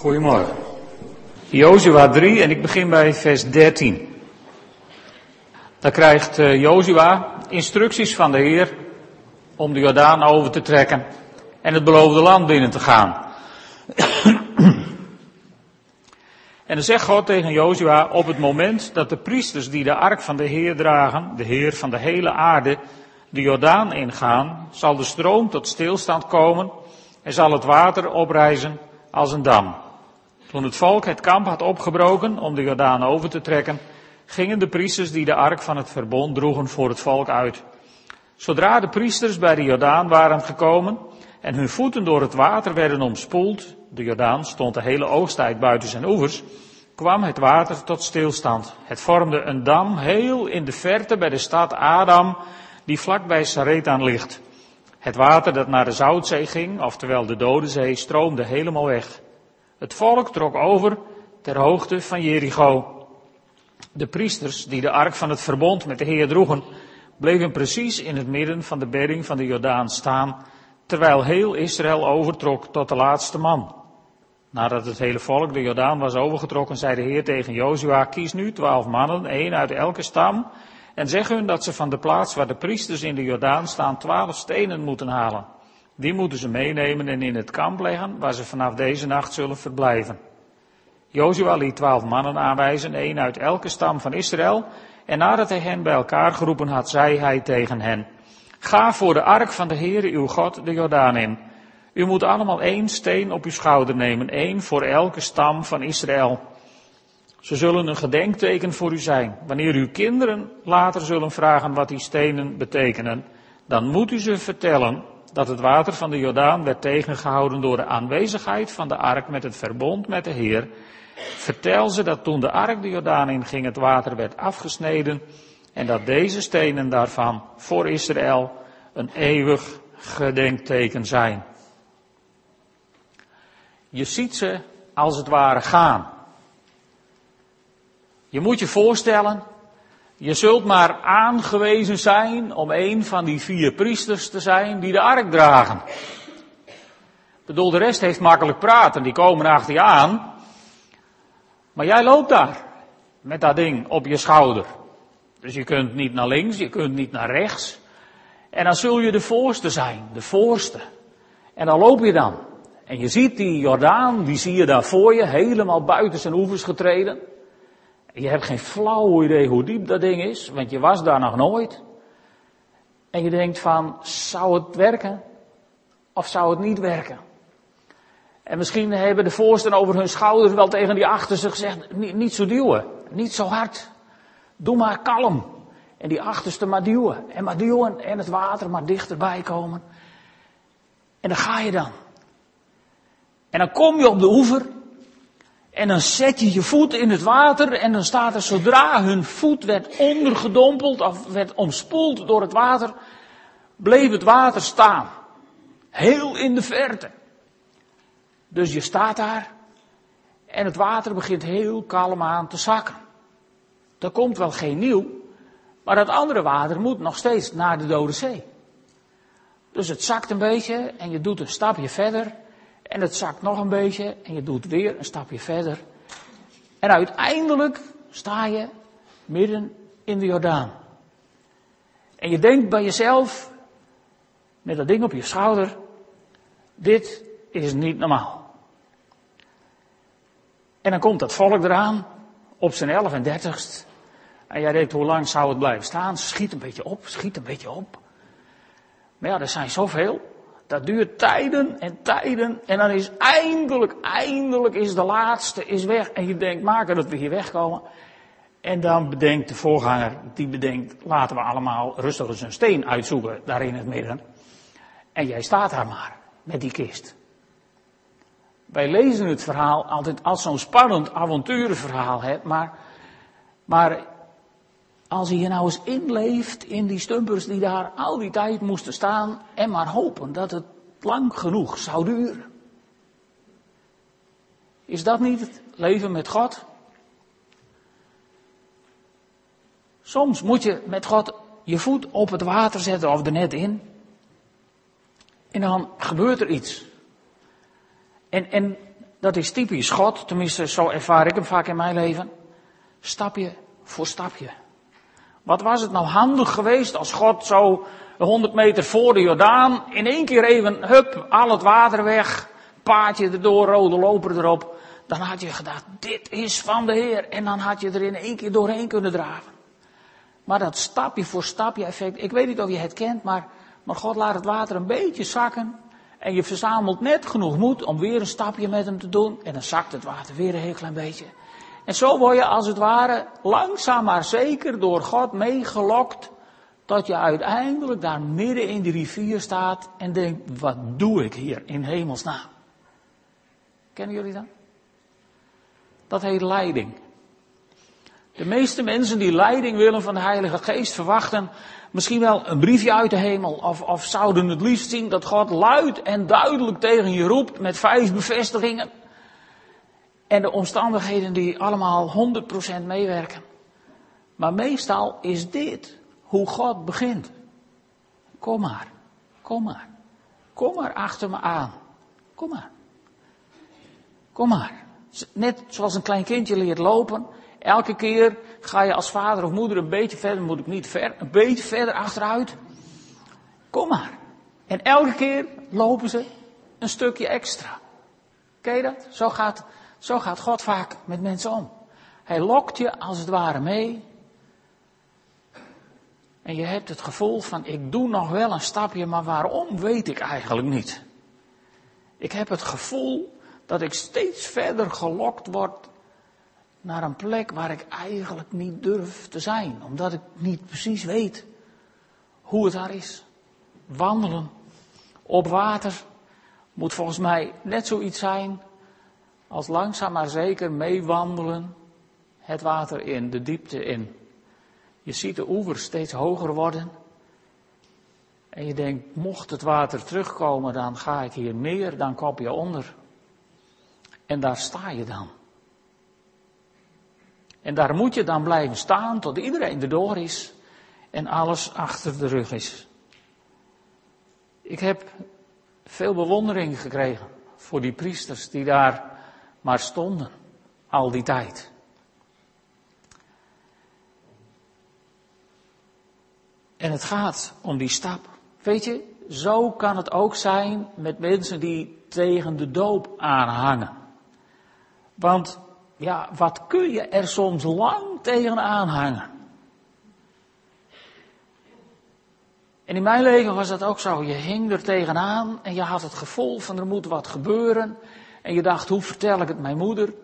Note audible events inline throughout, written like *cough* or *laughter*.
Goedemorgen. Jozua 3 en ik begin bij vers 13. Dan krijgt uh, Jozua instructies van de Heer om de Jordaan over te trekken en het beloofde land binnen te gaan. *clears throat* en dan zegt God tegen Jozua, op het moment dat de priesters die de ark van de Heer dragen, de Heer van de hele aarde, de Jordaan ingaan, zal de stroom tot stilstand komen en zal het water oprijzen als een dam. Toen het volk het kamp had opgebroken om de Jordaan over te trekken, gingen de priesters die de ark van het verbond droegen voor het volk uit. Zodra de priesters bij de Jordaan waren gekomen en hun voeten door het water werden omspoeld, de Jordaan stond de hele oogsttijd buiten zijn oevers, kwam het water tot stilstand. Het vormde een dam heel in de verte bij de stad Adam, die vlak bij Saretan ligt. Het water dat naar de Zoutzee ging, oftewel de Dode Zee, stroomde helemaal weg. Het volk trok over ter hoogte van Jericho. De priesters die de ark van het verbond met de Heer droegen, bleven precies in het midden van de bedding van de Jordaan staan, terwijl heel Israël overtrok tot de laatste man. Nadat het hele volk de Jordaan was overgetrokken, zei de Heer tegen Jozua, kies nu twaalf mannen, één uit elke stam, en zeg hun dat ze van de plaats waar de priesters in de Jordaan staan twaalf stenen moeten halen. Die moeten ze meenemen en in het kamp leggen, waar ze vanaf deze nacht zullen verblijven. Jozua liet twaalf mannen aanwijzen, één uit elke stam van Israël, en nadat hij hen bij elkaar geroepen had, zei hij tegen hen, Ga voor de ark van de Heere uw God de Jordaan in. U moet allemaal één steen op uw schouder nemen, één voor elke stam van Israël. Ze zullen een gedenkteken voor u zijn. Wanneer uw kinderen later zullen vragen wat die stenen betekenen, dan moet u ze vertellen dat het water van de Jordaan werd tegengehouden door de aanwezigheid van de ark met het verbond met de Heer. Vertel ze dat toen de ark de Jordaan inging, het water werd afgesneden en dat deze stenen daarvan voor Israël een eeuwig gedenkteken zijn. Je ziet ze als het ware gaan. Je moet je voorstellen, je zult maar aangewezen zijn om een van die vier priesters te zijn die de ark dragen. Ik bedoel, de rest heeft makkelijk praten, die komen achter je aan. Maar jij loopt daar met dat ding op je schouder. Dus je kunt niet naar links, je kunt niet naar rechts. En dan zul je de voorste zijn, de voorste. En dan loop je dan. En je ziet die Jordaan, die zie je daar voor je, helemaal buiten zijn oevers getreden. Je hebt geen flauw idee hoe diep dat ding is, want je was daar nog nooit. En je denkt van, zou het werken? Of zou het niet werken? En misschien hebben de voorsten over hun schouders wel tegen die achterste gezegd, niet, niet zo duwen, niet zo hard. Doe maar kalm. En die achterste maar duwen. En maar duwen en het water maar dichterbij komen. En dan ga je dan. En dan kom je op de oever en dan zet je je voet in het water en dan staat er zodra hun voet werd ondergedompeld of werd omspoeld door het water, bleef het water staan. Heel in de verte. Dus je staat daar en het water begint heel kalm aan te zakken. Er komt wel geen nieuw, maar dat andere water moet nog steeds naar de Dode Zee. Dus het zakt een beetje en je doet een stapje verder en het zakt nog een beetje en je doet weer een stapje verder. En uiteindelijk sta je midden in de Jordaan. En je denkt bij jezelf, met dat ding op je schouder, dit is niet normaal. En dan komt dat volk eraan, op zijn 11 en 30 En jij denkt, hoe lang zou het blijven staan? Schiet een beetje op, schiet een beetje op. Maar ja, er zijn zoveel. Dat duurt tijden en tijden. En dan is eindelijk, eindelijk is de laatste is weg. En je denkt, maken dat we hier wegkomen. En dan bedenkt de voorganger, die bedenkt, laten we allemaal rustig eens een steen uitzoeken daar in het midden. En jij staat daar maar, met die kist. Wij lezen het verhaal altijd als zo'n spannend avonturenverhaal, hè, maar, maar als hij je nou eens inleeft in die stumpers die daar al die tijd moesten staan en maar hopen dat het lang genoeg zou duren. Is dat niet het leven met God? Soms moet je met God je voet op het water zetten of er net in. En dan gebeurt er iets. En, en Dat is typisch God, tenminste zo ervaar ik hem vaak in mijn leven. Stapje voor stapje. Wat was het nou handig geweest als God zo 100 meter voor de Jordaan in één keer even, hup, al het water weg, paadje erdoor, rode loper erop. Dan had je gedacht, dit is van de Heer. En dan had je er in één keer doorheen kunnen draven. Maar dat stapje voor stapje effect, ik weet niet of je het kent, maar, maar God laat het water een beetje zakken. En je verzamelt net genoeg moed om weer een stapje met hem te doen. En dan zakt het water weer een heel klein beetje. En zo word je als het ware langzaam maar zeker door God meegelokt. Tot je uiteindelijk daar midden in die rivier staat en denkt, wat doe ik hier in hemelsnaam? Kennen jullie dat? Dat heet leiding. De meeste mensen die leiding willen van de Heilige Geest verwachten misschien wel een briefje uit de hemel. Of, of zouden het liefst zien dat God luid en duidelijk tegen je roept met vijf bevestigingen. En de omstandigheden die allemaal 100% meewerken. Maar meestal is dit hoe God begint. Kom maar, kom maar, kom maar achter me aan. Kom maar. Kom maar. Net zoals een klein kindje leert lopen. Elke keer ga je als vader of moeder een beetje verder, moet ik niet ver, een beetje verder achteruit. Kom maar. En elke keer lopen ze een stukje extra. Ken je dat? Zo gaat, zo gaat God vaak met mensen om. Hij lokt je als het ware mee. En je hebt het gevoel van, ik doe nog wel een stapje, maar waarom weet ik eigenlijk niet. Ik heb het gevoel dat ik steeds verder gelokt word naar een plek waar ik eigenlijk niet durf te zijn, omdat ik niet precies weet hoe het daar is. Wandelen op water moet volgens mij net zoiets zijn als langzaam maar zeker meewandelen het water in, de diepte in. Je ziet de oevers steeds hoger worden. En je denkt, mocht het water terugkomen, dan ga ik hier neer, dan kop je onder. En daar sta je dan. En daar moet je dan blijven staan tot iedereen erdoor is en alles achter de rug is. Ik heb veel bewondering gekregen voor die priesters die daar maar stonden al die tijd. En het gaat om die stap. Weet je, zo kan het ook zijn met mensen die tegen de doop aanhangen. Want ja, wat kun je er soms lang tegenaan hangen? En in mijn leven was dat ook zo. Je hing er tegenaan en je had het gevoel van er moet wat gebeuren. En je dacht, hoe vertel ik het mijn moeder?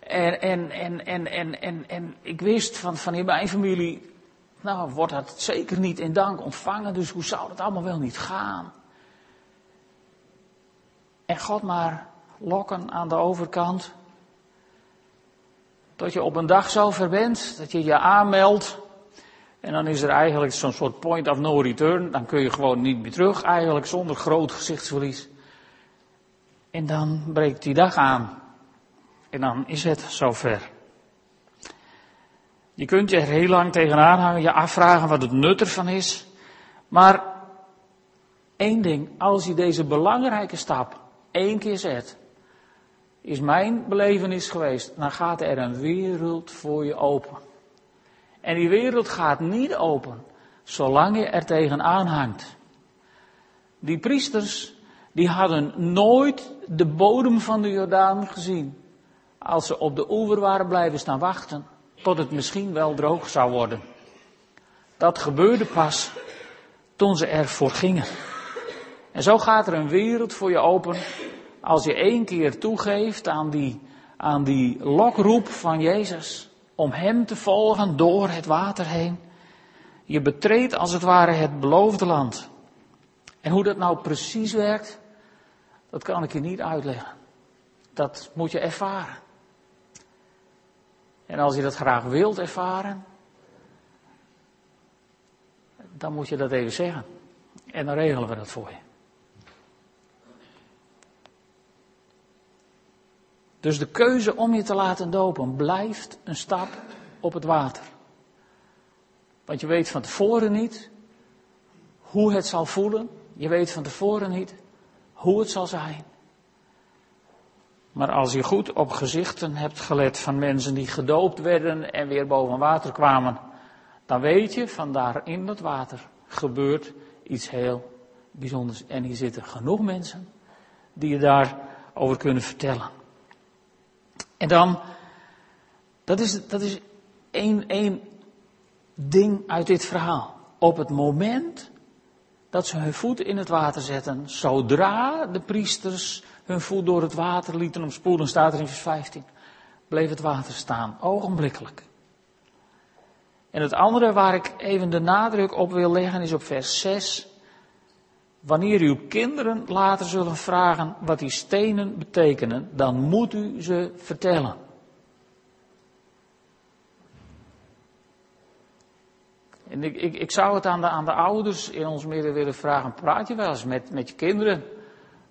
En, en, en, en, en, en, ik wist van, van in mijn familie, nou wordt dat zeker niet in dank ontvangen, dus hoe zou dat allemaal wel niet gaan? En God maar lokken aan de overkant. Tot je op een dag zo bent dat je je aanmeldt. En dan is er eigenlijk zo'n soort point of no return. Dan kun je gewoon niet meer terug, eigenlijk zonder groot gezichtsverlies. En dan breekt die dag aan. En dan is het zover. Je kunt je er heel lang tegenaan hangen, je afvragen wat het nut ervan is. Maar één ding, als je deze belangrijke stap één keer zet, is mijn belevenis geweest, dan gaat er een wereld voor je open. En die wereld gaat niet open zolang je er tegenaan hangt. Die priesters, die hadden nooit de bodem van de Jordaan gezien. Als ze op de oever waren blijven staan wachten, tot het misschien wel droog zou worden. Dat gebeurde pas toen ze ervoor gingen. En zo gaat er een wereld voor je open als je één keer toegeeft aan die, aan die lokroep van Jezus, om Hem te volgen door het water heen, je betreedt als het ware het beloofde land. En hoe dat nou precies werkt, dat kan ik je niet uitleggen. Dat moet je ervaren. En als je dat graag wilt ervaren, dan moet je dat even zeggen. En dan regelen we dat voor je. Dus de keuze om je te laten dopen blijft een stap op het water. Want je weet van tevoren niet hoe het zal voelen. Je weet van tevoren niet hoe het zal zijn. Maar als je goed op gezichten hebt gelet van mensen die gedoopt werden en weer boven water kwamen, dan weet je van daar in dat water gebeurt iets heel bijzonders. En hier zitten genoeg mensen die je daarover kunnen vertellen. En dan, dat is, dat is één, één ding uit dit verhaal. Op het moment dat ze hun voet in het water zetten, zodra de priesters hun voet door het water lieten omspoelen, staat er in vers 15, bleef het water staan, ogenblikkelijk. En het andere waar ik even de nadruk op wil leggen is op vers 6. Wanneer uw kinderen later zullen vragen wat die stenen betekenen, dan moet u ze vertellen. En ik, ik, ik zou het aan de, aan de ouders in ons midden willen vragen, praat je wel eens met, met je kinderen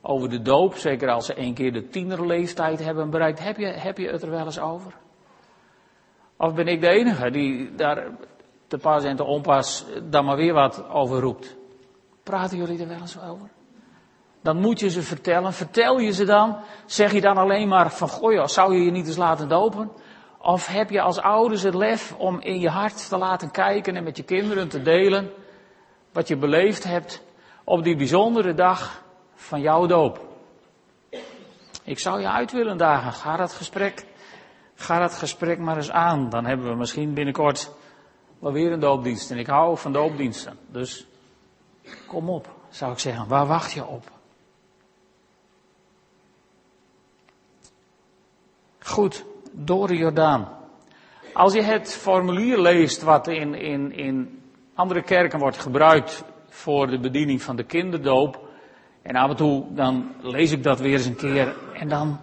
over de doop, zeker als ze één keer de tienerleeftijd hebben bereikt, heb je, heb je het er wel eens over? Of ben ik de enige die daar te pas en te onpas dan maar weer wat over roept? Praten jullie er wel eens over? Dan moet je ze vertellen. Vertel je ze dan? Zeg je dan alleen maar van, goh zou je je niet eens laten dopen? Of heb je als ouders het lef om in je hart te laten kijken en met je kinderen te delen wat je beleefd hebt op die bijzondere dag van jouw doop? Ik zou je uit willen dagen. Ga dat gesprek, ga dat gesprek maar eens aan. Dan hebben we misschien binnenkort wel weer een doopdienst. En ik hou van doopdiensten. Dus kom op, zou ik zeggen. Waar wacht je op? Goed, door de Jordaan. Als je het formulier leest wat in, in, in andere kerken wordt gebruikt voor de bediening van de kinderdoop. En af en toe dan lees ik dat weer eens een keer. En dan,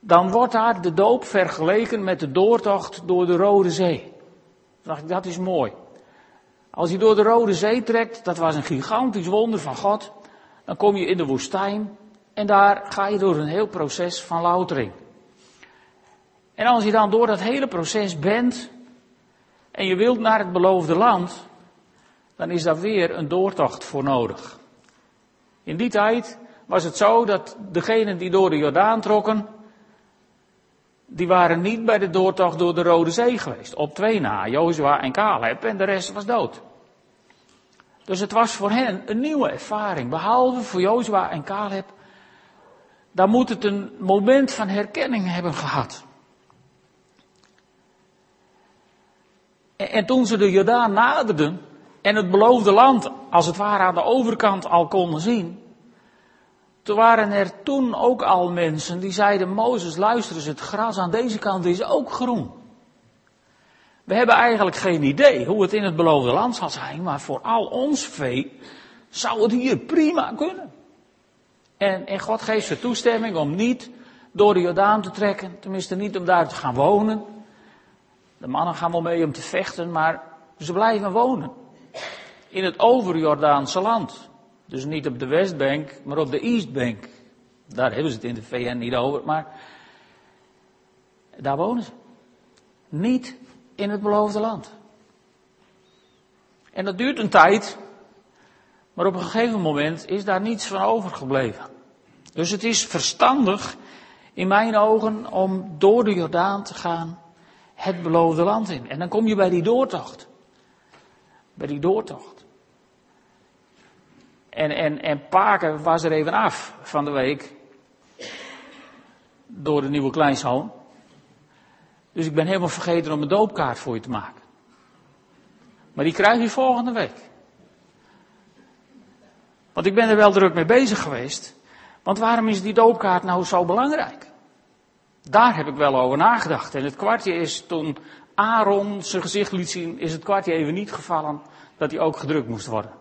dan wordt daar de doop vergeleken met de doortocht door de Rode Zee. Dacht ik, dat is mooi. Als je door de Rode Zee trekt, dat was een gigantisch wonder van God. Dan kom je in de woestijn en daar ga je door een heel proces van loutering. En als je dan door dat hele proces bent en je wilt naar het beloofde land, dan is daar weer een doortocht voor nodig. In die tijd was het zo dat degenen die door de Jordaan trokken, die waren niet bij de doortocht door de Rode Zee geweest. Op twee na, Jozua en Caleb, en de rest was dood. Dus het was voor hen een nieuwe ervaring. Behalve voor Jozua en Caleb, daar moet het een moment van herkenning hebben gehad. En toen ze de Jordaan naderden en het beloofde land als het ware aan de overkant al konden zien, toen waren er toen ook al mensen die zeiden, Mozes luister eens, het gras aan deze kant is ook groen. We hebben eigenlijk geen idee hoe het in het beloofde land zal zijn, maar voor al ons vee zou het hier prima kunnen. En, en God geeft ze toestemming om niet door de Jordaan te trekken, tenminste niet om daar te gaan wonen. De mannen gaan wel mee om te vechten, maar ze blijven wonen. In het overjordaanse land. Dus niet op de Westbank, maar op de Eastbank. Daar hebben ze het in de VN niet over, maar daar wonen ze. Niet in het beloofde land. En dat duurt een tijd, maar op een gegeven moment is daar niets van overgebleven. Dus het is verstandig, in mijn ogen, om door de Jordaan te gaan het beloofde land in. En dan kom je bij die doortocht. Bij die doortocht. En, en, en Paken was er even af van de week. Door de nieuwe kleinzoon. Dus ik ben helemaal vergeten om een doopkaart voor je te maken. Maar die krijg je volgende week. Want ik ben er wel druk mee bezig geweest. Want waarom is die doopkaart nou zo belangrijk? Daar heb ik wel over nagedacht. En het kwartje is toen Aaron zijn gezicht liet zien, is het kwartje even niet gevallen dat hij ook gedrukt moest worden.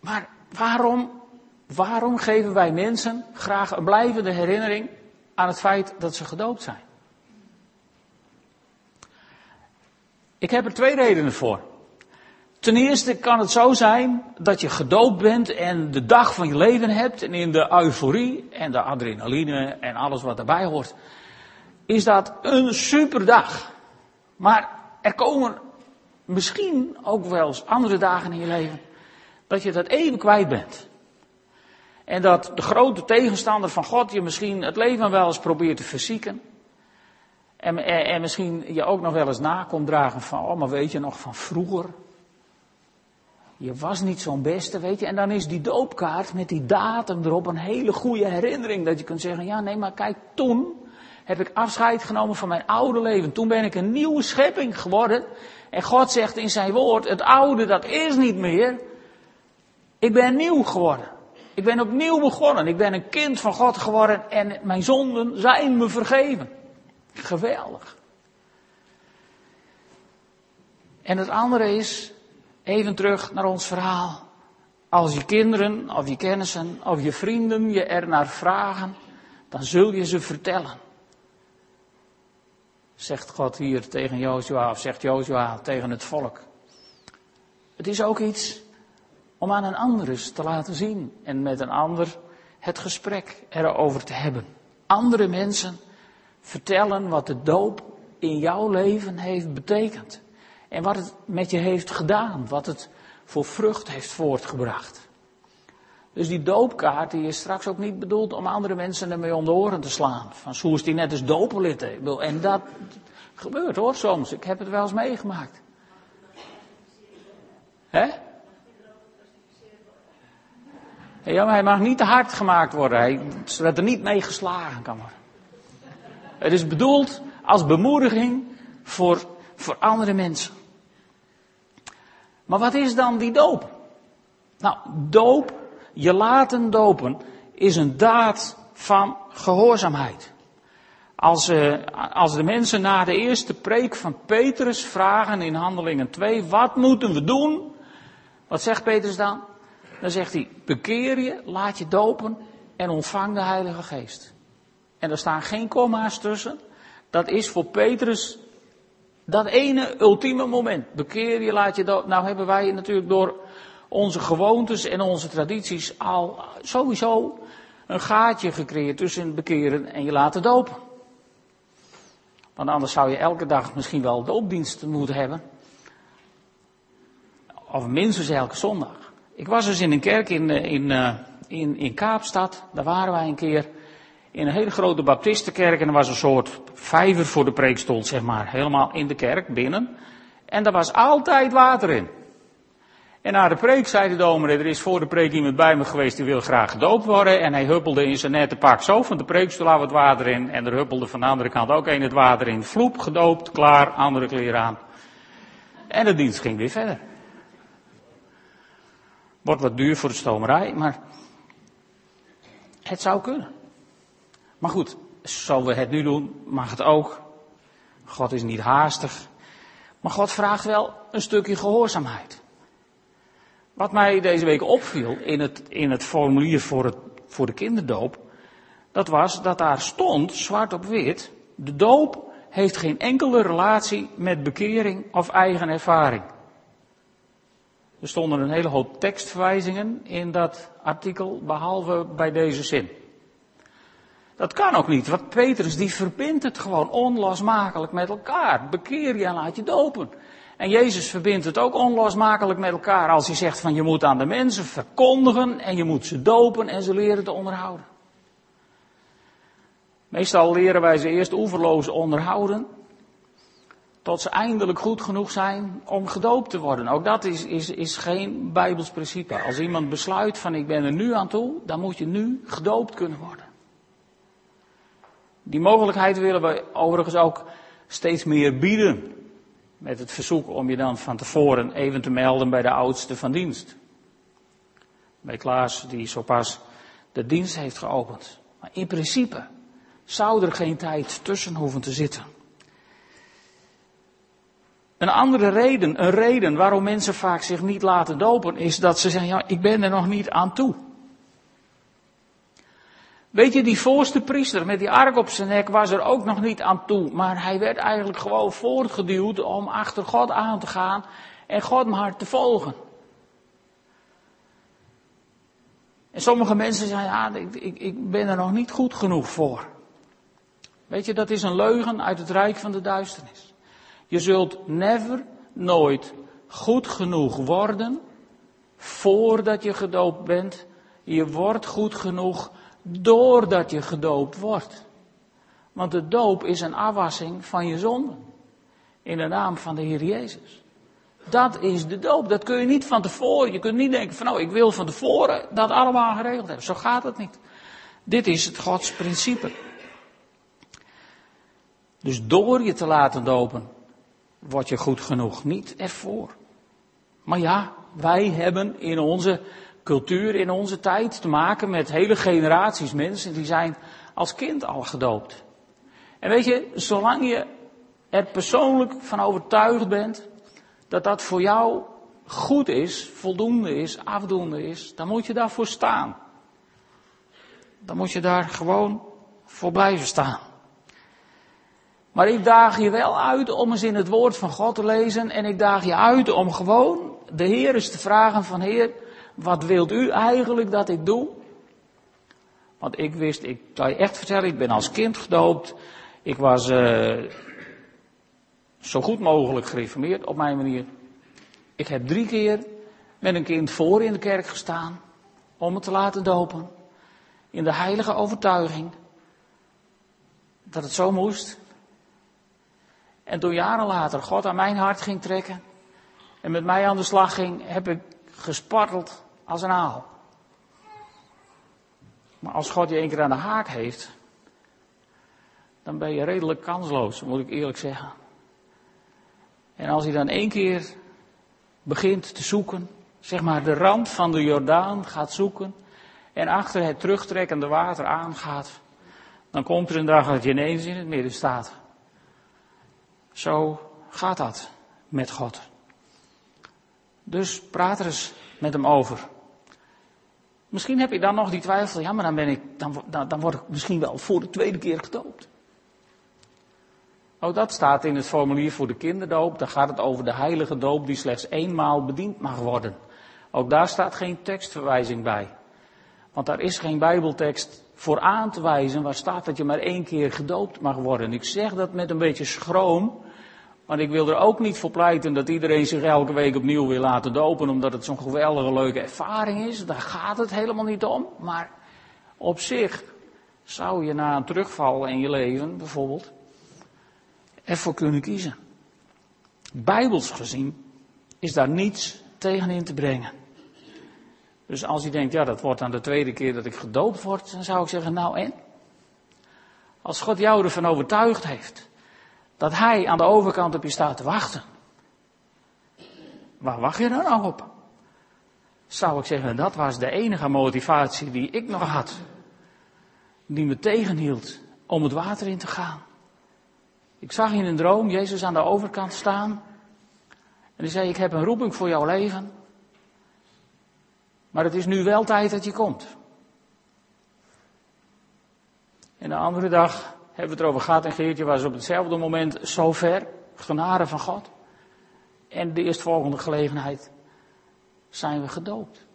Maar waarom, waarom geven wij mensen graag een blijvende herinnering aan het feit dat ze gedoopt zijn? Ik heb er twee redenen voor. Ten eerste kan het zo zijn dat je gedoopt bent en de dag van je leven hebt en in de euforie en de adrenaline en alles wat erbij hoort, is dat een superdag. Maar er komen misschien ook wel eens andere dagen in je leven dat je dat even kwijt bent. En dat de grote tegenstander van God je misschien het leven wel eens probeert te verzieken. En, en, en misschien je ook nog wel eens na komt dragen van, oh maar weet je nog van vroeger? Je was niet zo'n beste, weet je. En dan is die doopkaart met die datum erop een hele goede herinnering. Dat je kunt zeggen, ja nee, maar kijk, toen heb ik afscheid genomen van mijn oude leven. Toen ben ik een nieuwe schepping geworden. En God zegt in zijn woord, het oude dat is niet meer. Ik ben nieuw geworden. Ik ben opnieuw begonnen. Ik ben een kind van God geworden en mijn zonden zijn me vergeven. Geweldig. En het andere is, even terug naar ons verhaal. Als je kinderen of je kennissen of je vrienden je er naar vragen, dan zul je ze vertellen. Zegt God hier tegen Jozua of zegt Jozua tegen het volk. Het is ook iets om aan een ander te laten zien en met een ander het gesprek erover te hebben. Andere mensen vertellen wat de doop in jouw leven heeft betekend. En wat het met je heeft gedaan, wat het voor vrucht heeft voortgebracht. Dus die doopkaart die is straks ook niet bedoeld om andere mensen ermee om de oren te slaan. Van zo is die net als dopenlid. En dat gebeurt hoor soms. Ik heb het wel eens meegemaakt. Hè? Ja, maar hij mag niet te hard gemaakt worden. Hij, zodat er niet mee geslagen kan worden. Het is bedoeld als bemoediging voor, voor andere mensen. Maar wat is dan die doop? Nou, doop, je laten dopen, is een daad van gehoorzaamheid. Als, uh, als de mensen na de eerste preek van Petrus vragen in Handelingen 2, wat moeten we doen? Wat zegt Petrus dan? Dan zegt hij, bekeer je, laat je dopen en ontvang de Heilige Geest. En er staan geen komma's tussen. Dat is voor Petrus dat ene ultieme moment. Bekeer je, laat je dopen. Nou hebben wij natuurlijk door onze gewoontes en onze tradities al sowieso een gaatje gecreëerd tussen bekeren en je laten dopen. Want anders zou je elke dag misschien wel doopdiensten moeten hebben. Of minstens elke zondag. Ik was dus in een kerk in, eh, in, eh, in, in Kaapstad. Daar waren wij een keer. In een hele grote baptistenkerk. En er was een soort vijver voor de preekstoel, zeg maar. Helemaal in de kerk, binnen. En daar was altijd water in. En na de preek zei de dominee, er is voor de preek iemand bij me geweest die wil graag gedoopt worden. En hij huppelde in zijn nette pak zo van de preekstoel af het water in. En er huppelde van de andere kant ook een het water in. Vloep, gedoopt, klaar, andere kleren aan. En de dienst ging weer verder. Wordt wat duur voor de stomerij, maar het zou kunnen. Maar goed, zoals we het nu doen, mag het ook. God is niet haastig. Maar God vraagt wel een stukje gehoorzaamheid. Wat mij deze week opviel in het, in het formulier voor, het, voor de kinderdoop, dat was dat daar stond, zwart op wit, de doop heeft geen enkele relatie met bekering of eigen ervaring. Er stonden een hele hoop tekstverwijzingen in dat artikel, behalve bij deze zin. Dat kan ook niet, want Petrus die verbindt het gewoon onlosmakelijk met elkaar. Bekeer je en laat je dopen. En Jezus verbindt het ook onlosmakelijk met elkaar als hij zegt van je moet aan de mensen verkondigen en je moet ze dopen en ze leren te onderhouden. Meestal leren wij ze eerst oeverloos onderhouden tot ze eindelijk goed genoeg zijn om gedoopt te worden. Ook dat is, is, is geen Bijbels principe. Als iemand besluit van ik ben er nu aan toe, dan moet je nu gedoopt kunnen worden. Die mogelijkheid willen we overigens ook steeds meer bieden. Met het verzoek om je dan van tevoren even te melden bij de oudste van dienst. Bij Klaas, die zo pas de dienst heeft geopend. Maar in principe zou er geen tijd tussen hoeven te zitten. Een andere reden, een reden waarom mensen vaak zich niet laten dopen, is dat ze zeggen, ja, ik ben er nog niet aan toe. Weet je, die voorste priester met die ark op zijn nek was er ook nog niet aan toe, maar hij werd eigenlijk gewoon voortgeduwd om achter God aan te gaan en God maar te volgen. En sommige mensen zeggen, ja, ik, ik, ik ben er nog niet goed genoeg voor. Weet je, dat is een leugen uit het rijk van de duisternis. Je zult never, nooit goed genoeg worden voordat je gedoopt bent Je wordt goed genoeg doordat je gedoopt wordt. Want de doop is een afwassing van je zonde. In de naam van de Heer Jezus. Dat is de doop. Dat kun je niet van tevoren. Je kunt niet denken van nou, ik wil van tevoren dat allemaal geregeld hebben. Zo gaat het niet. Dit is het Gods principe. Dus door je te laten dopen, word je goed genoeg. Niet ervoor. Maar ja, wij hebben in onze cultuur, in onze tijd te maken met hele generaties mensen die zijn als kind al gedoopt. En weet je, zolang je er persoonlijk van overtuigd bent dat dat voor jou goed is, voldoende is, afdoende is, dan moet je daarvoor staan. Dan moet je daar gewoon voor blijven staan. Maar ik daag je wel uit om eens in het woord van God te lezen en ik daag je uit om gewoon de Heer eens te vragen van Heer, wat wilt u eigenlijk dat ik doe? Want ik wist, ik zal je echt vertellen, ik ben als kind gedoopt. Ik was uh, zo goed mogelijk gereformeerd op mijn manier. Ik heb drie keer met een kind voor in de kerk gestaan om het te laten dopen. In de heilige overtuiging dat het zo moest. En toen jaren later God aan mijn hart ging trekken en met mij aan de slag ging, heb ik gesparteld als een aal. Maar als God je één keer aan de haak heeft, dan ben je redelijk kansloos, moet ik eerlijk zeggen. En als hij dan één keer begint te zoeken, zeg maar de rand van de Jordaan gaat zoeken en achter het terugtrekkende water aangaat, dan komt er een dag dat je ineens in het midden staat. Zo gaat dat met God. Dus praat er eens met hem over. Misschien heb je dan nog die twijfel, ja, maar dan, ben ik, dan, dan, dan word ik misschien wel voor de tweede keer gedoopt. Ook dat staat in het formulier voor de kinderdoop. Daar gaat het over de heilige doop die slechts eenmaal bediend mag worden. Ook daar staat geen tekstverwijzing bij. Want daar is geen bijbeltekst voor aan te wijzen waar staat dat je maar één keer gedoopt mag worden. Ik zeg dat met een beetje schroom, want ik wil er ook niet voor pleiten dat iedereen zich elke week opnieuw wil laten dopen, omdat het zo'n geweldige leuke ervaring is. Daar gaat het helemaal niet om. Maar op zich zou je na een terugval in je leven bijvoorbeeld ervoor kunnen kiezen. Bijbels gezien is daar niets tegen in te brengen. Dus als je denkt, ja, dat wordt dan de tweede keer dat ik gedoopt word, dan zou ik zeggen, nou en? Als God jou ervan overtuigd heeft dat Hij aan de overkant op je staat te wachten, waar wacht je dan nou op? Zou ik zeggen, dat was de enige motivatie die ik nog had, die me tegenhield om het water in te gaan. Ik zag in een droom Jezus aan de overkant staan. En hij zei, ik heb een roeping voor jouw leven. Maar het is nu wel tijd dat je komt. En de andere dag hebben we het erover gehad en Geertje was op hetzelfde moment zo ver. Genade van God. En de eerstvolgende gelegenheid zijn we gedoopt.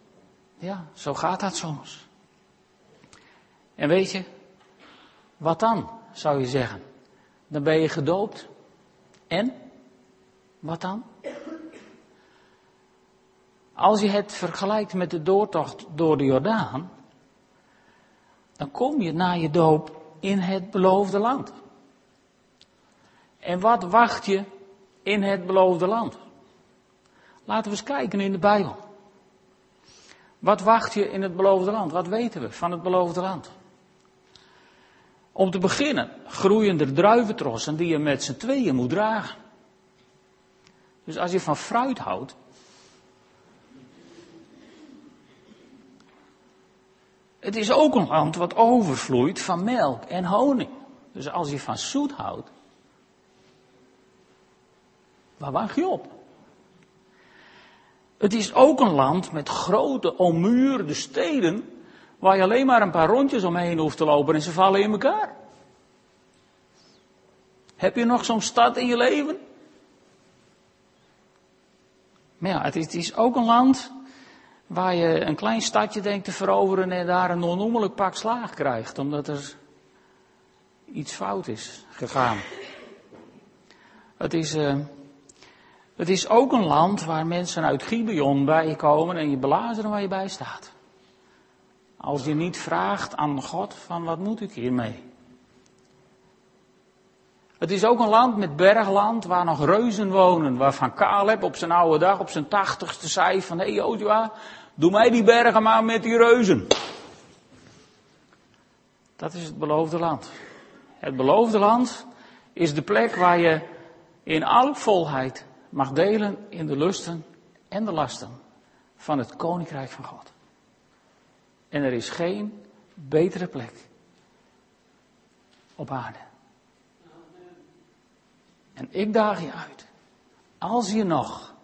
Ja, zo gaat dat soms. En weet je, wat dan, zou je zeggen? Dan ben je gedoopt. En? Wat dan? Als je het vergelijkt met de doortocht door de Jordaan, dan kom je na je doop in het beloofde land. En wat wacht je in het beloofde land? Laten we eens kijken in de Bijbel. Wat wacht je in het beloofde land? Wat weten we van het beloofde land? Om te beginnen groeiende druiventrossen die je met z'n tweeën moet dragen. Dus als je van fruit houdt. Het is ook een land wat overvloeit van melk en honing. Dus als je van zoet houdt. Waar wacht je op? Het is ook een land met grote ommuurde steden Waar je alleen maar een paar rondjes omheen hoeft te lopen en ze vallen in elkaar. Heb je nog zo'n stad in je leven? Maar ja, het is, het is, ook een land waar je een klein stadje denkt te veroveren en daar een onnoemelijk pak slaag krijgt, omdat er iets fout is gegaan. Het is, uh, het is ook een land waar mensen uit Gibeon bij je komen en je belazeren waar je bij staat. Als je niet vraagt aan God van wat moet ik hiermee? Het is ook een land met bergland waar nog reuzen wonen. Waarvan Caleb op zijn oude dag, op zijn tachtigste, zei van... Hé hey doe mij die bergen maar met die reuzen. Dat is het beloofde land. Het beloofde land is de plek waar je in alle volheid mag delen in de lusten en de lasten van het koninkrijk van God. En er is geen betere plek op aarde. En ik daag je uit. Als je nog,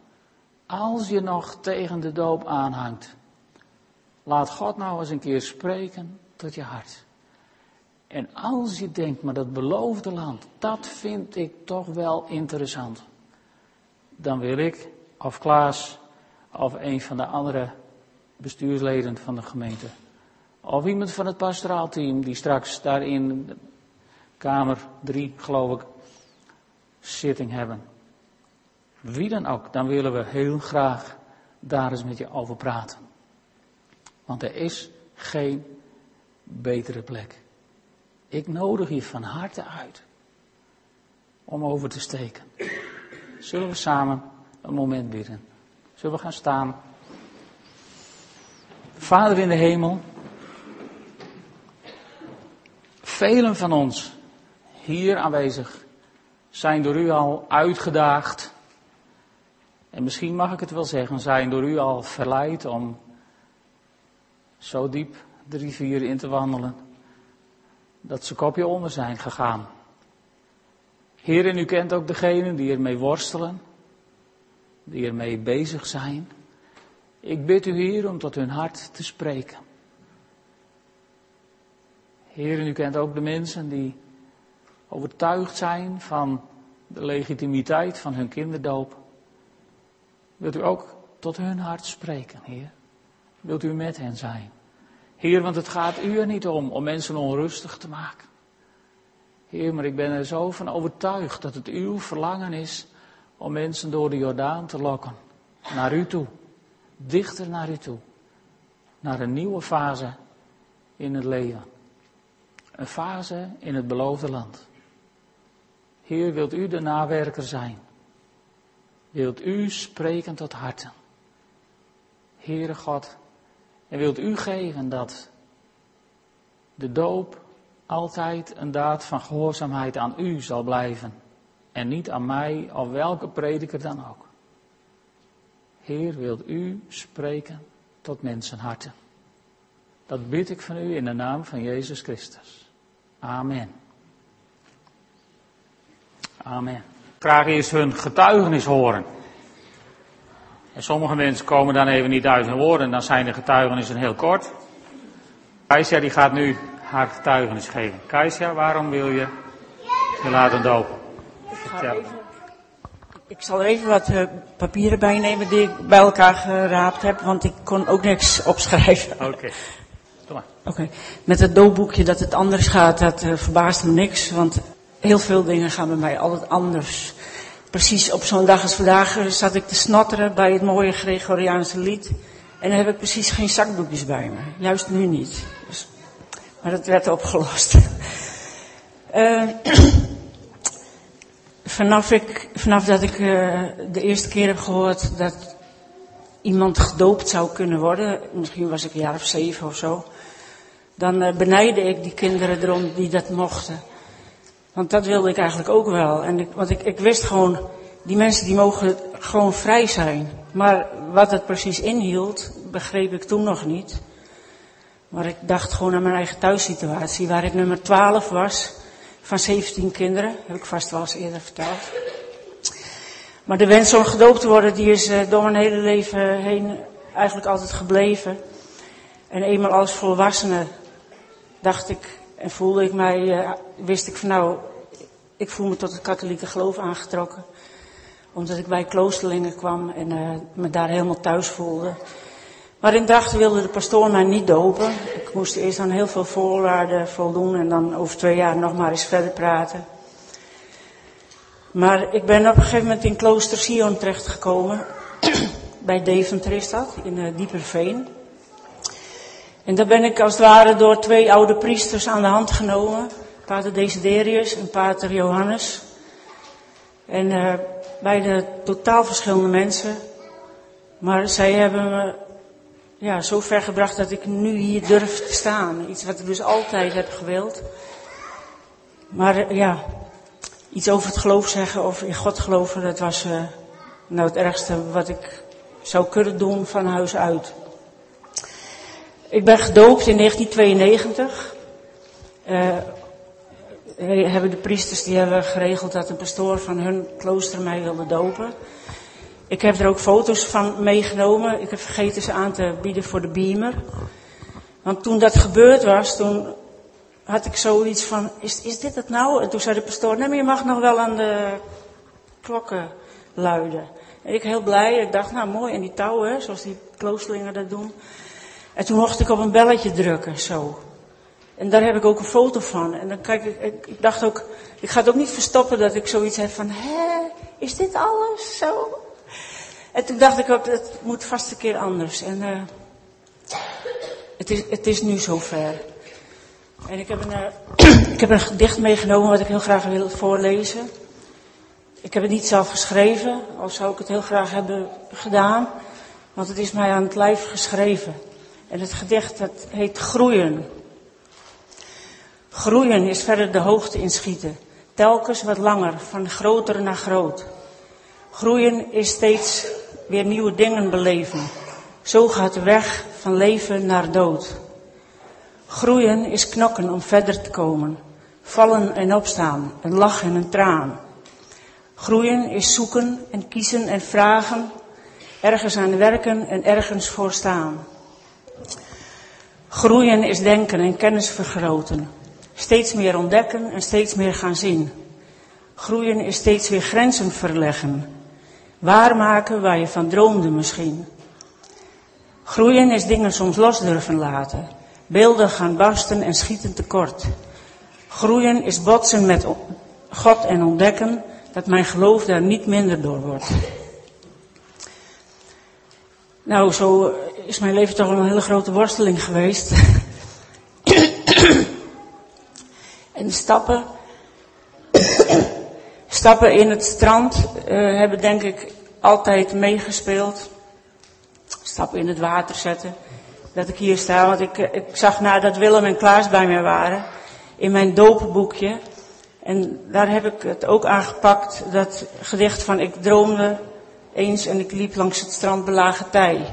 als je nog tegen de doop aanhangt, laat God nou eens een keer spreken tot je hart. En als je denkt, maar dat beloofde land, dat vind ik toch wel interessant. Dan wil ik, of Klaas, of een van de andere bestuursleden van de gemeente, of iemand van het pastoraalteam die straks daar in kamer 3, geloof ik, zitting hebben. Wie dan ook, dan willen we heel graag daar eens met je over praten. Want er is geen betere plek. Ik nodig je van harte uit om over te steken. Zullen we samen een moment bidden? Zullen we gaan staan? Vader in de hemel, velen van ons hier aanwezig zijn door u al uitgedaagd. En misschien mag ik het wel zeggen, zijn door u al verleid om zo diep de rivier in te wandelen dat ze kopje onder zijn gegaan. Heer, en u kent ook degenen die ermee worstelen, die ermee bezig zijn. Ik bid u, Heer, om tot hun hart te spreken. Heer, en u kent ook de mensen die overtuigd zijn van de legitimiteit van hun kinderdoop. Wilt u ook tot hun hart spreken, Heer? Wilt u met hen zijn? Heer, want het gaat u er niet om om mensen onrustig te maken. Heer, maar ik ben er zo van overtuigd dat het uw verlangen is om mensen door de Jordaan te lokken. Naar u toe. Dichter naar u toe. Naar een nieuwe fase in het leven. Een fase in het beloofde land. Heer, wilt u de nawerker zijn? Wilt u spreken tot harten? Heere God, en wilt u geven dat de doop altijd een daad van gehoorzaamheid aan u zal blijven. En niet aan mij of welke prediker dan ook. Heer, wilt u spreken tot mensenharten. Dat bid ik van u in de naam van Jezus Christus. Amen. Amen. Graag eerst hun getuigenis horen. En sommige mensen komen dan even niet uit hun woorden, dan zijn de getuigenissen heel kort. Kaisja die gaat nu haar getuigenis geven. Kaisja, waarom wil je je laten dopen? Ik, ik zal er even wat uh, papieren bij nemen die ik bij elkaar geraapt heb, want ik kon ook niks *laughs* opschrijven. Oké, okay. Oké, okay. met het doopboekje dat het anders gaat, dat uh, verbaast me niks, want heel veel dingen gaan bij mij altijd anders precies op zo'n dag als vandaag eh, zat ik te snatteren bij het mooie Gregoriaanse lied. En dan heb ik precies geen zakdoekjes bij me. Juist nu niet. Dus, maar dat werd opgelost. Uh, *laughs* *clears throat* vanaf, ik, vanaf dat ik uh, de eerste keer heb gehoord dat iemand gedoopt zou kunnen worden, misschien was ik een jaar of zeven of zo, dan uh, ik die kinderen erom die dat mochten. Want dat wilde ik eigenlijk ook wel. En ik, want ik, ik wist gewoon, die mensen die mogen gewoon vrij zijn. Maar wat het precies inhield, begreep ik toen nog niet. Maar ik dacht gewoon aan mijn eigen thuissituatie, waar ik nummer 12 was van 17 kinderen. Heb ik vast wel eens eerder verteld. Maar de wens om gedoopt te worden, die is uh, door mijn hele leven heen eigenlijk altijd gebleven. En eenmaal als volwassene dacht ik, en voelde ik mij, uh, wist ik van nou, ik voel me tot het katholieke geloof aangetrokken. Omdat ik bij kloosterlingen kwam en uh, me daar helemaal thuis voelde. Maar in dag wilde de pastoor mij niet dopen. Ik moest eerst aan heel veel voorwaarden voldoen en dan over twee jaar nog maar eens verder praten. Maar ik ben op een gegeven moment in klooster Sion terechtgekomen. *clears throat* bij Deventer is dat, in uh, Dieperveen. En daar ben ik als het ware door twee oude priesters aan de hand genomen. Pater Desiderius en Pater Johannes. En uh, beide totaal verschillende mensen. Maar zij hebben me ja, zo ver gebracht dat ik nu hier durf te staan. Iets wat ik dus altijd heb gewild. Maar ja, iets over het geloof zeggen of in God geloven, dat was uh, nou het ergste wat ik zou kunnen doen van huis uit. Ik ben gedoopt in 1992. Uh, hebben de priesters die hebben geregeld dat een pastoor van hun klooster mij wilde dopen. Ik heb er ook foto's van meegenomen. Ik heb vergeten ze aan te bieden voor de beamer. Want toen dat gebeurd was, toen had ik zoiets van, is, is dit het nou? En toen zei de pastoor, nee maar je mag nog wel aan de klokken luiden. En ik heel blij, ik dacht, nou mooi, en die touwen, zoals die kloosterlingen dat doen. En toen mocht ik op een belletje drukken, zo. En daar heb ik ook een foto van. En dan kijk ik, ik, dacht ook, ik ga het ook niet verstoppen dat ik zoiets heb van, hè, is dit alles zo? En toen dacht ik ook, het moet vast een keer anders. En uh, het, is, het is nu zover. En ik heb, een, uh, *clears throat* ik heb een gedicht meegenomen wat ik heel graag wil voorlezen. Ik heb het niet zelf geschreven, al zou ik het heel graag hebben gedaan. Want het is mij aan het lijf geschreven. En het gedicht dat heet Groeien. Groeien is verder de hoogte inschieten. Telkens wat langer, van groter naar groot. Groeien is steeds weer nieuwe dingen beleven. Zo gaat de weg van leven naar dood. Groeien is knokken om verder te komen. Vallen en opstaan, een lach en een traan. Groeien is zoeken en kiezen en vragen. Ergens aan werken en ergens voor staan. Groeien is denken en kennis vergroten. Steeds meer ontdekken en steeds meer gaan zien. Groeien is steeds weer grenzen verleggen. Waarmaken waar je van droomde misschien. Groeien is dingen soms los durven laten. Beelden gaan barsten en schieten tekort. Groeien is botsen met God en ontdekken dat mijn geloof daar niet minder door wordt. Nou, zo is mijn leven toch een hele grote worsteling geweest. *coughs* en stappen, *coughs* stappen in het strand uh, hebben denk ik altijd meegespeeld. Stappen in het water zetten. Dat ik hier sta, want ik, ik zag nadat Willem en Klaas bij mij waren, in mijn doopboekje. En daar heb ik het ook aangepakt, dat gedicht van ik droomde eens en ik liep langs het strand belagen tij.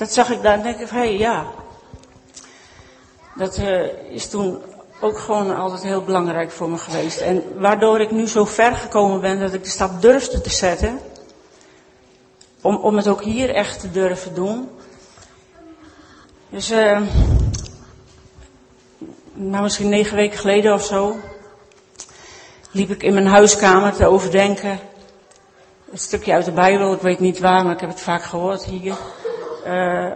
Dat zag ik daar en denk ik, hé hey, ja. Dat uh, is toen ook gewoon altijd heel belangrijk voor me geweest. En waardoor ik nu zo ver gekomen ben dat ik de stap durfde te zetten. Om, om het ook hier echt te durven doen. Dus, uh, nou misschien negen weken geleden of zo, liep ik in mijn huiskamer te overdenken. Een stukje uit de Bijbel, ik weet niet waar, maar ik heb het vaak gehoord hier. Uh,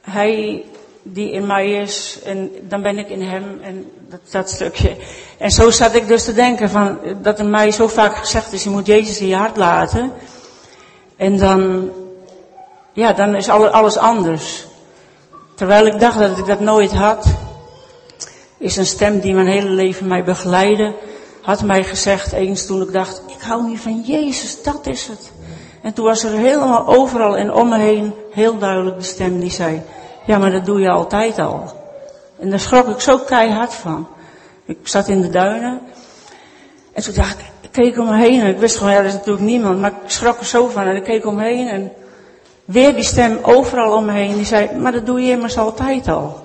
hij die in mij is en dan ben ik in hem en dat, stukje. En zo zat ik dus te denken van, dat er mij zo vaak gezegd is, je moet Jezus in je hart laten. En dan, ja, dan is alles anders. Terwijl ik dacht dat ik dat nooit had, is een stem die mijn hele leven mij begeleidde, had mij gezegd eens toen ik dacht, ik hou niet van Jezus, dat is het. En toen was er helemaal overal en om me heen heel duidelijk de stem die zei, ja maar dat doe je altijd al. En daar schrok ik zo keihard van. Ik zat in de duinen. En toen dacht ik, ik keek om me heen en ik wist gewoon, ja er is natuurlijk niemand, maar ik schrok er zo van en ik keek om me heen en weer die stem overal om me heen die zei, maar dat doe je immers altijd al.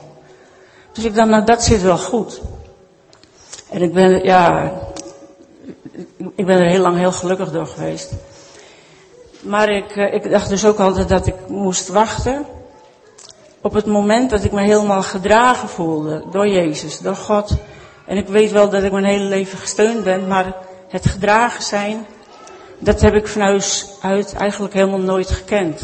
Dus ik dacht, nou dat zit wel goed. En ik ben, ja, ik ben er heel lang heel gelukkig door geweest. Maar ik, eh, ik dacht dus ook altijd dat ik moest wachten op het moment dat ik me helemaal gedragen voelde door Jezus, door God. En ik weet wel dat ik mijn hele leven gesteund ben, maar het gedragen zijn, dat heb ik van huis uit eigenlijk helemaal nooit gekend.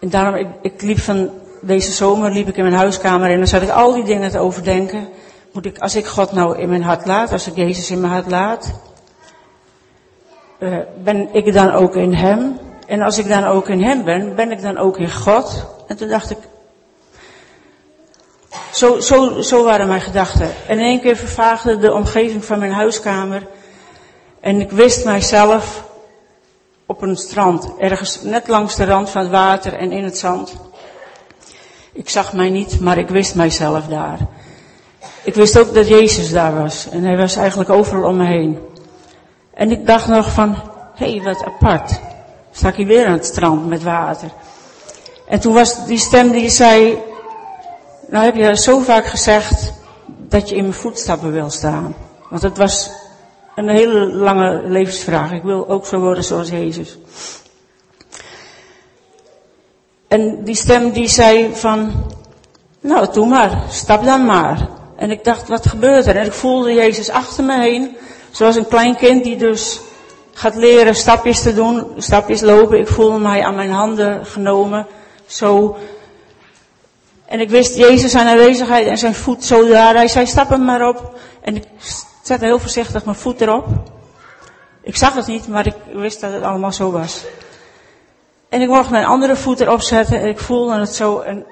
En daarom, ik, ik liep van deze zomer, liep ik in mijn huiskamer en dan zat ik al die dingen te overdenken. Moet ik, als ik God nou in mijn hart laat, als ik Jezus in mijn hart laat, uh, ben ik dan ook in Hem? En als ik dan ook in Hem ben, ben ik dan ook in God? En toen dacht ik, Zo, zo, zo waren mijn gedachten. En in één keer vervaagde de omgeving van mijn huiskamer. En ik wist mijzelf op een strand, ergens net langs de rand van het water en in het zand. Ik zag mij niet, maar ik wist mijzelf daar. Ik wist ook dat Jezus daar was. En hij was eigenlijk overal om me heen. En ik dacht nog van, hé, hey, wat apart. Sta ik hier weer aan het strand met water. En toen was die stem die zei, nou heb je zo vaak gezegd dat je in mijn voetstappen wil staan. Want het was een hele lange levensvraag. Ik wil ook zo worden zoals Jezus. En die stem die zei van, nou doe maar, stap dan maar. En ik dacht, wat gebeurt er? En ik voelde Jezus achter me heen, zoals een klein kind die dus gaat leren stapjes te doen, stapjes lopen. Ik voelde mij aan mijn handen genomen, zo. En ik wist Jezus zijn aanwezigheid en zijn voet zo daar. Hij zei, stap hem maar op. En ik zette heel voorzichtig mijn voet erop. Ik zag het niet, maar ik wist dat het allemaal zo was. En ik mocht mijn andere voet erop zetten en ik voelde het zo. En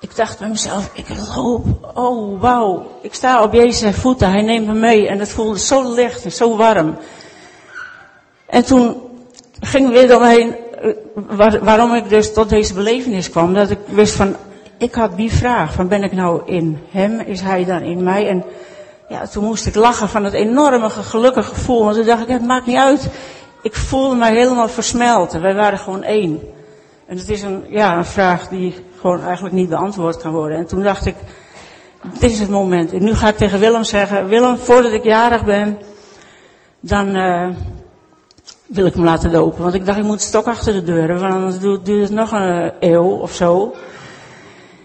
ik dacht bij mezelf, ik loop, oh wauw, ik sta op Jezus voeten, hij neemt me mee. En het voelde zo licht en zo warm. En toen ging weer doorheen eh, waar, waarom ik dus tot deze belevenis kwam. Dat ik wist van, ik had die vraag, van ben ik nou in hem, is hij dan in mij? En ja, toen moest ik lachen van het enorme gelukkige gevoel. Want toen dacht ik, het maakt niet uit. Ik voelde mij helemaal versmelten. Wij waren gewoon één. En het is een, ja, een vraag die gewoon eigenlijk niet beantwoord kan worden. En toen dacht ik, dit is het moment. En nu ga ik tegen Willem zeggen, Willem, voordat ik jarig ben, dan uh, wil ik hem laten lopen. Want ik dacht, ik moet stok achter de deuren, want anders duurt het nog een eeuw of zo.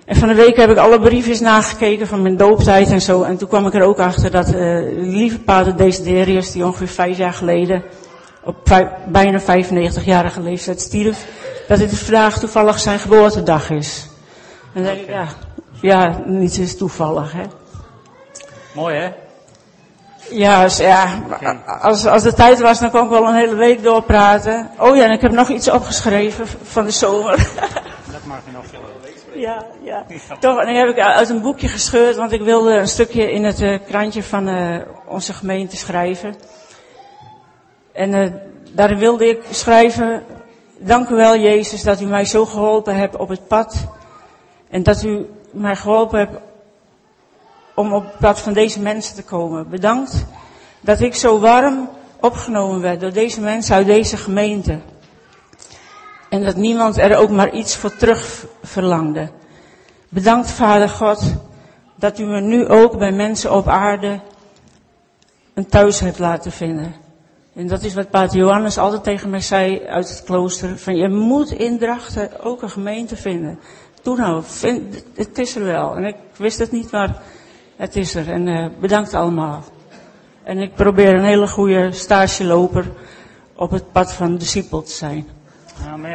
En van de week heb ik alle briefjes nagekeken van mijn dooptijd en zo. En toen kwam ik er ook achter dat uh, lieve pater Desiderius, die ongeveer vijf jaar geleden op vijf, bijna 95-jarige leeftijd stierf, dat dit vandaag toevallig zijn geboortedag is. En dan denk ik, ja, ja, niets is toevallig, hè. Mooi, hè? Ja, als, ja als, als de tijd was, dan kon ik wel een hele week doorpraten. Oh ja, en ik heb nog iets opgeschreven van de zomer. *laughs* Dat mag je nog veel. Ja, ja. Toch, en die heb ik uit een boekje gescheurd, want ik wilde een stukje in het uh, krantje van uh, onze gemeente schrijven. En uh, daarin wilde ik schrijven, dank u wel Jezus dat u mij zo geholpen hebt op het pad. En dat u mij geholpen hebt om op het pad van deze mensen te komen. Bedankt dat ik zo warm opgenomen werd door deze mensen uit deze gemeente. En dat niemand er ook maar iets voor terug verlangde. Bedankt Vader God dat u me nu ook bij mensen op aarde een thuis hebt laten vinden. En dat is wat Pater Johannes altijd tegen mij zei uit het klooster. Van je moet in Drachten ook een gemeente vinden. Doe nou, het is er wel. En ik wist het niet, maar het is er. En uh, bedankt allemaal. En ik probeer een hele goede stageloper op het pad van discipel te zijn. Amen.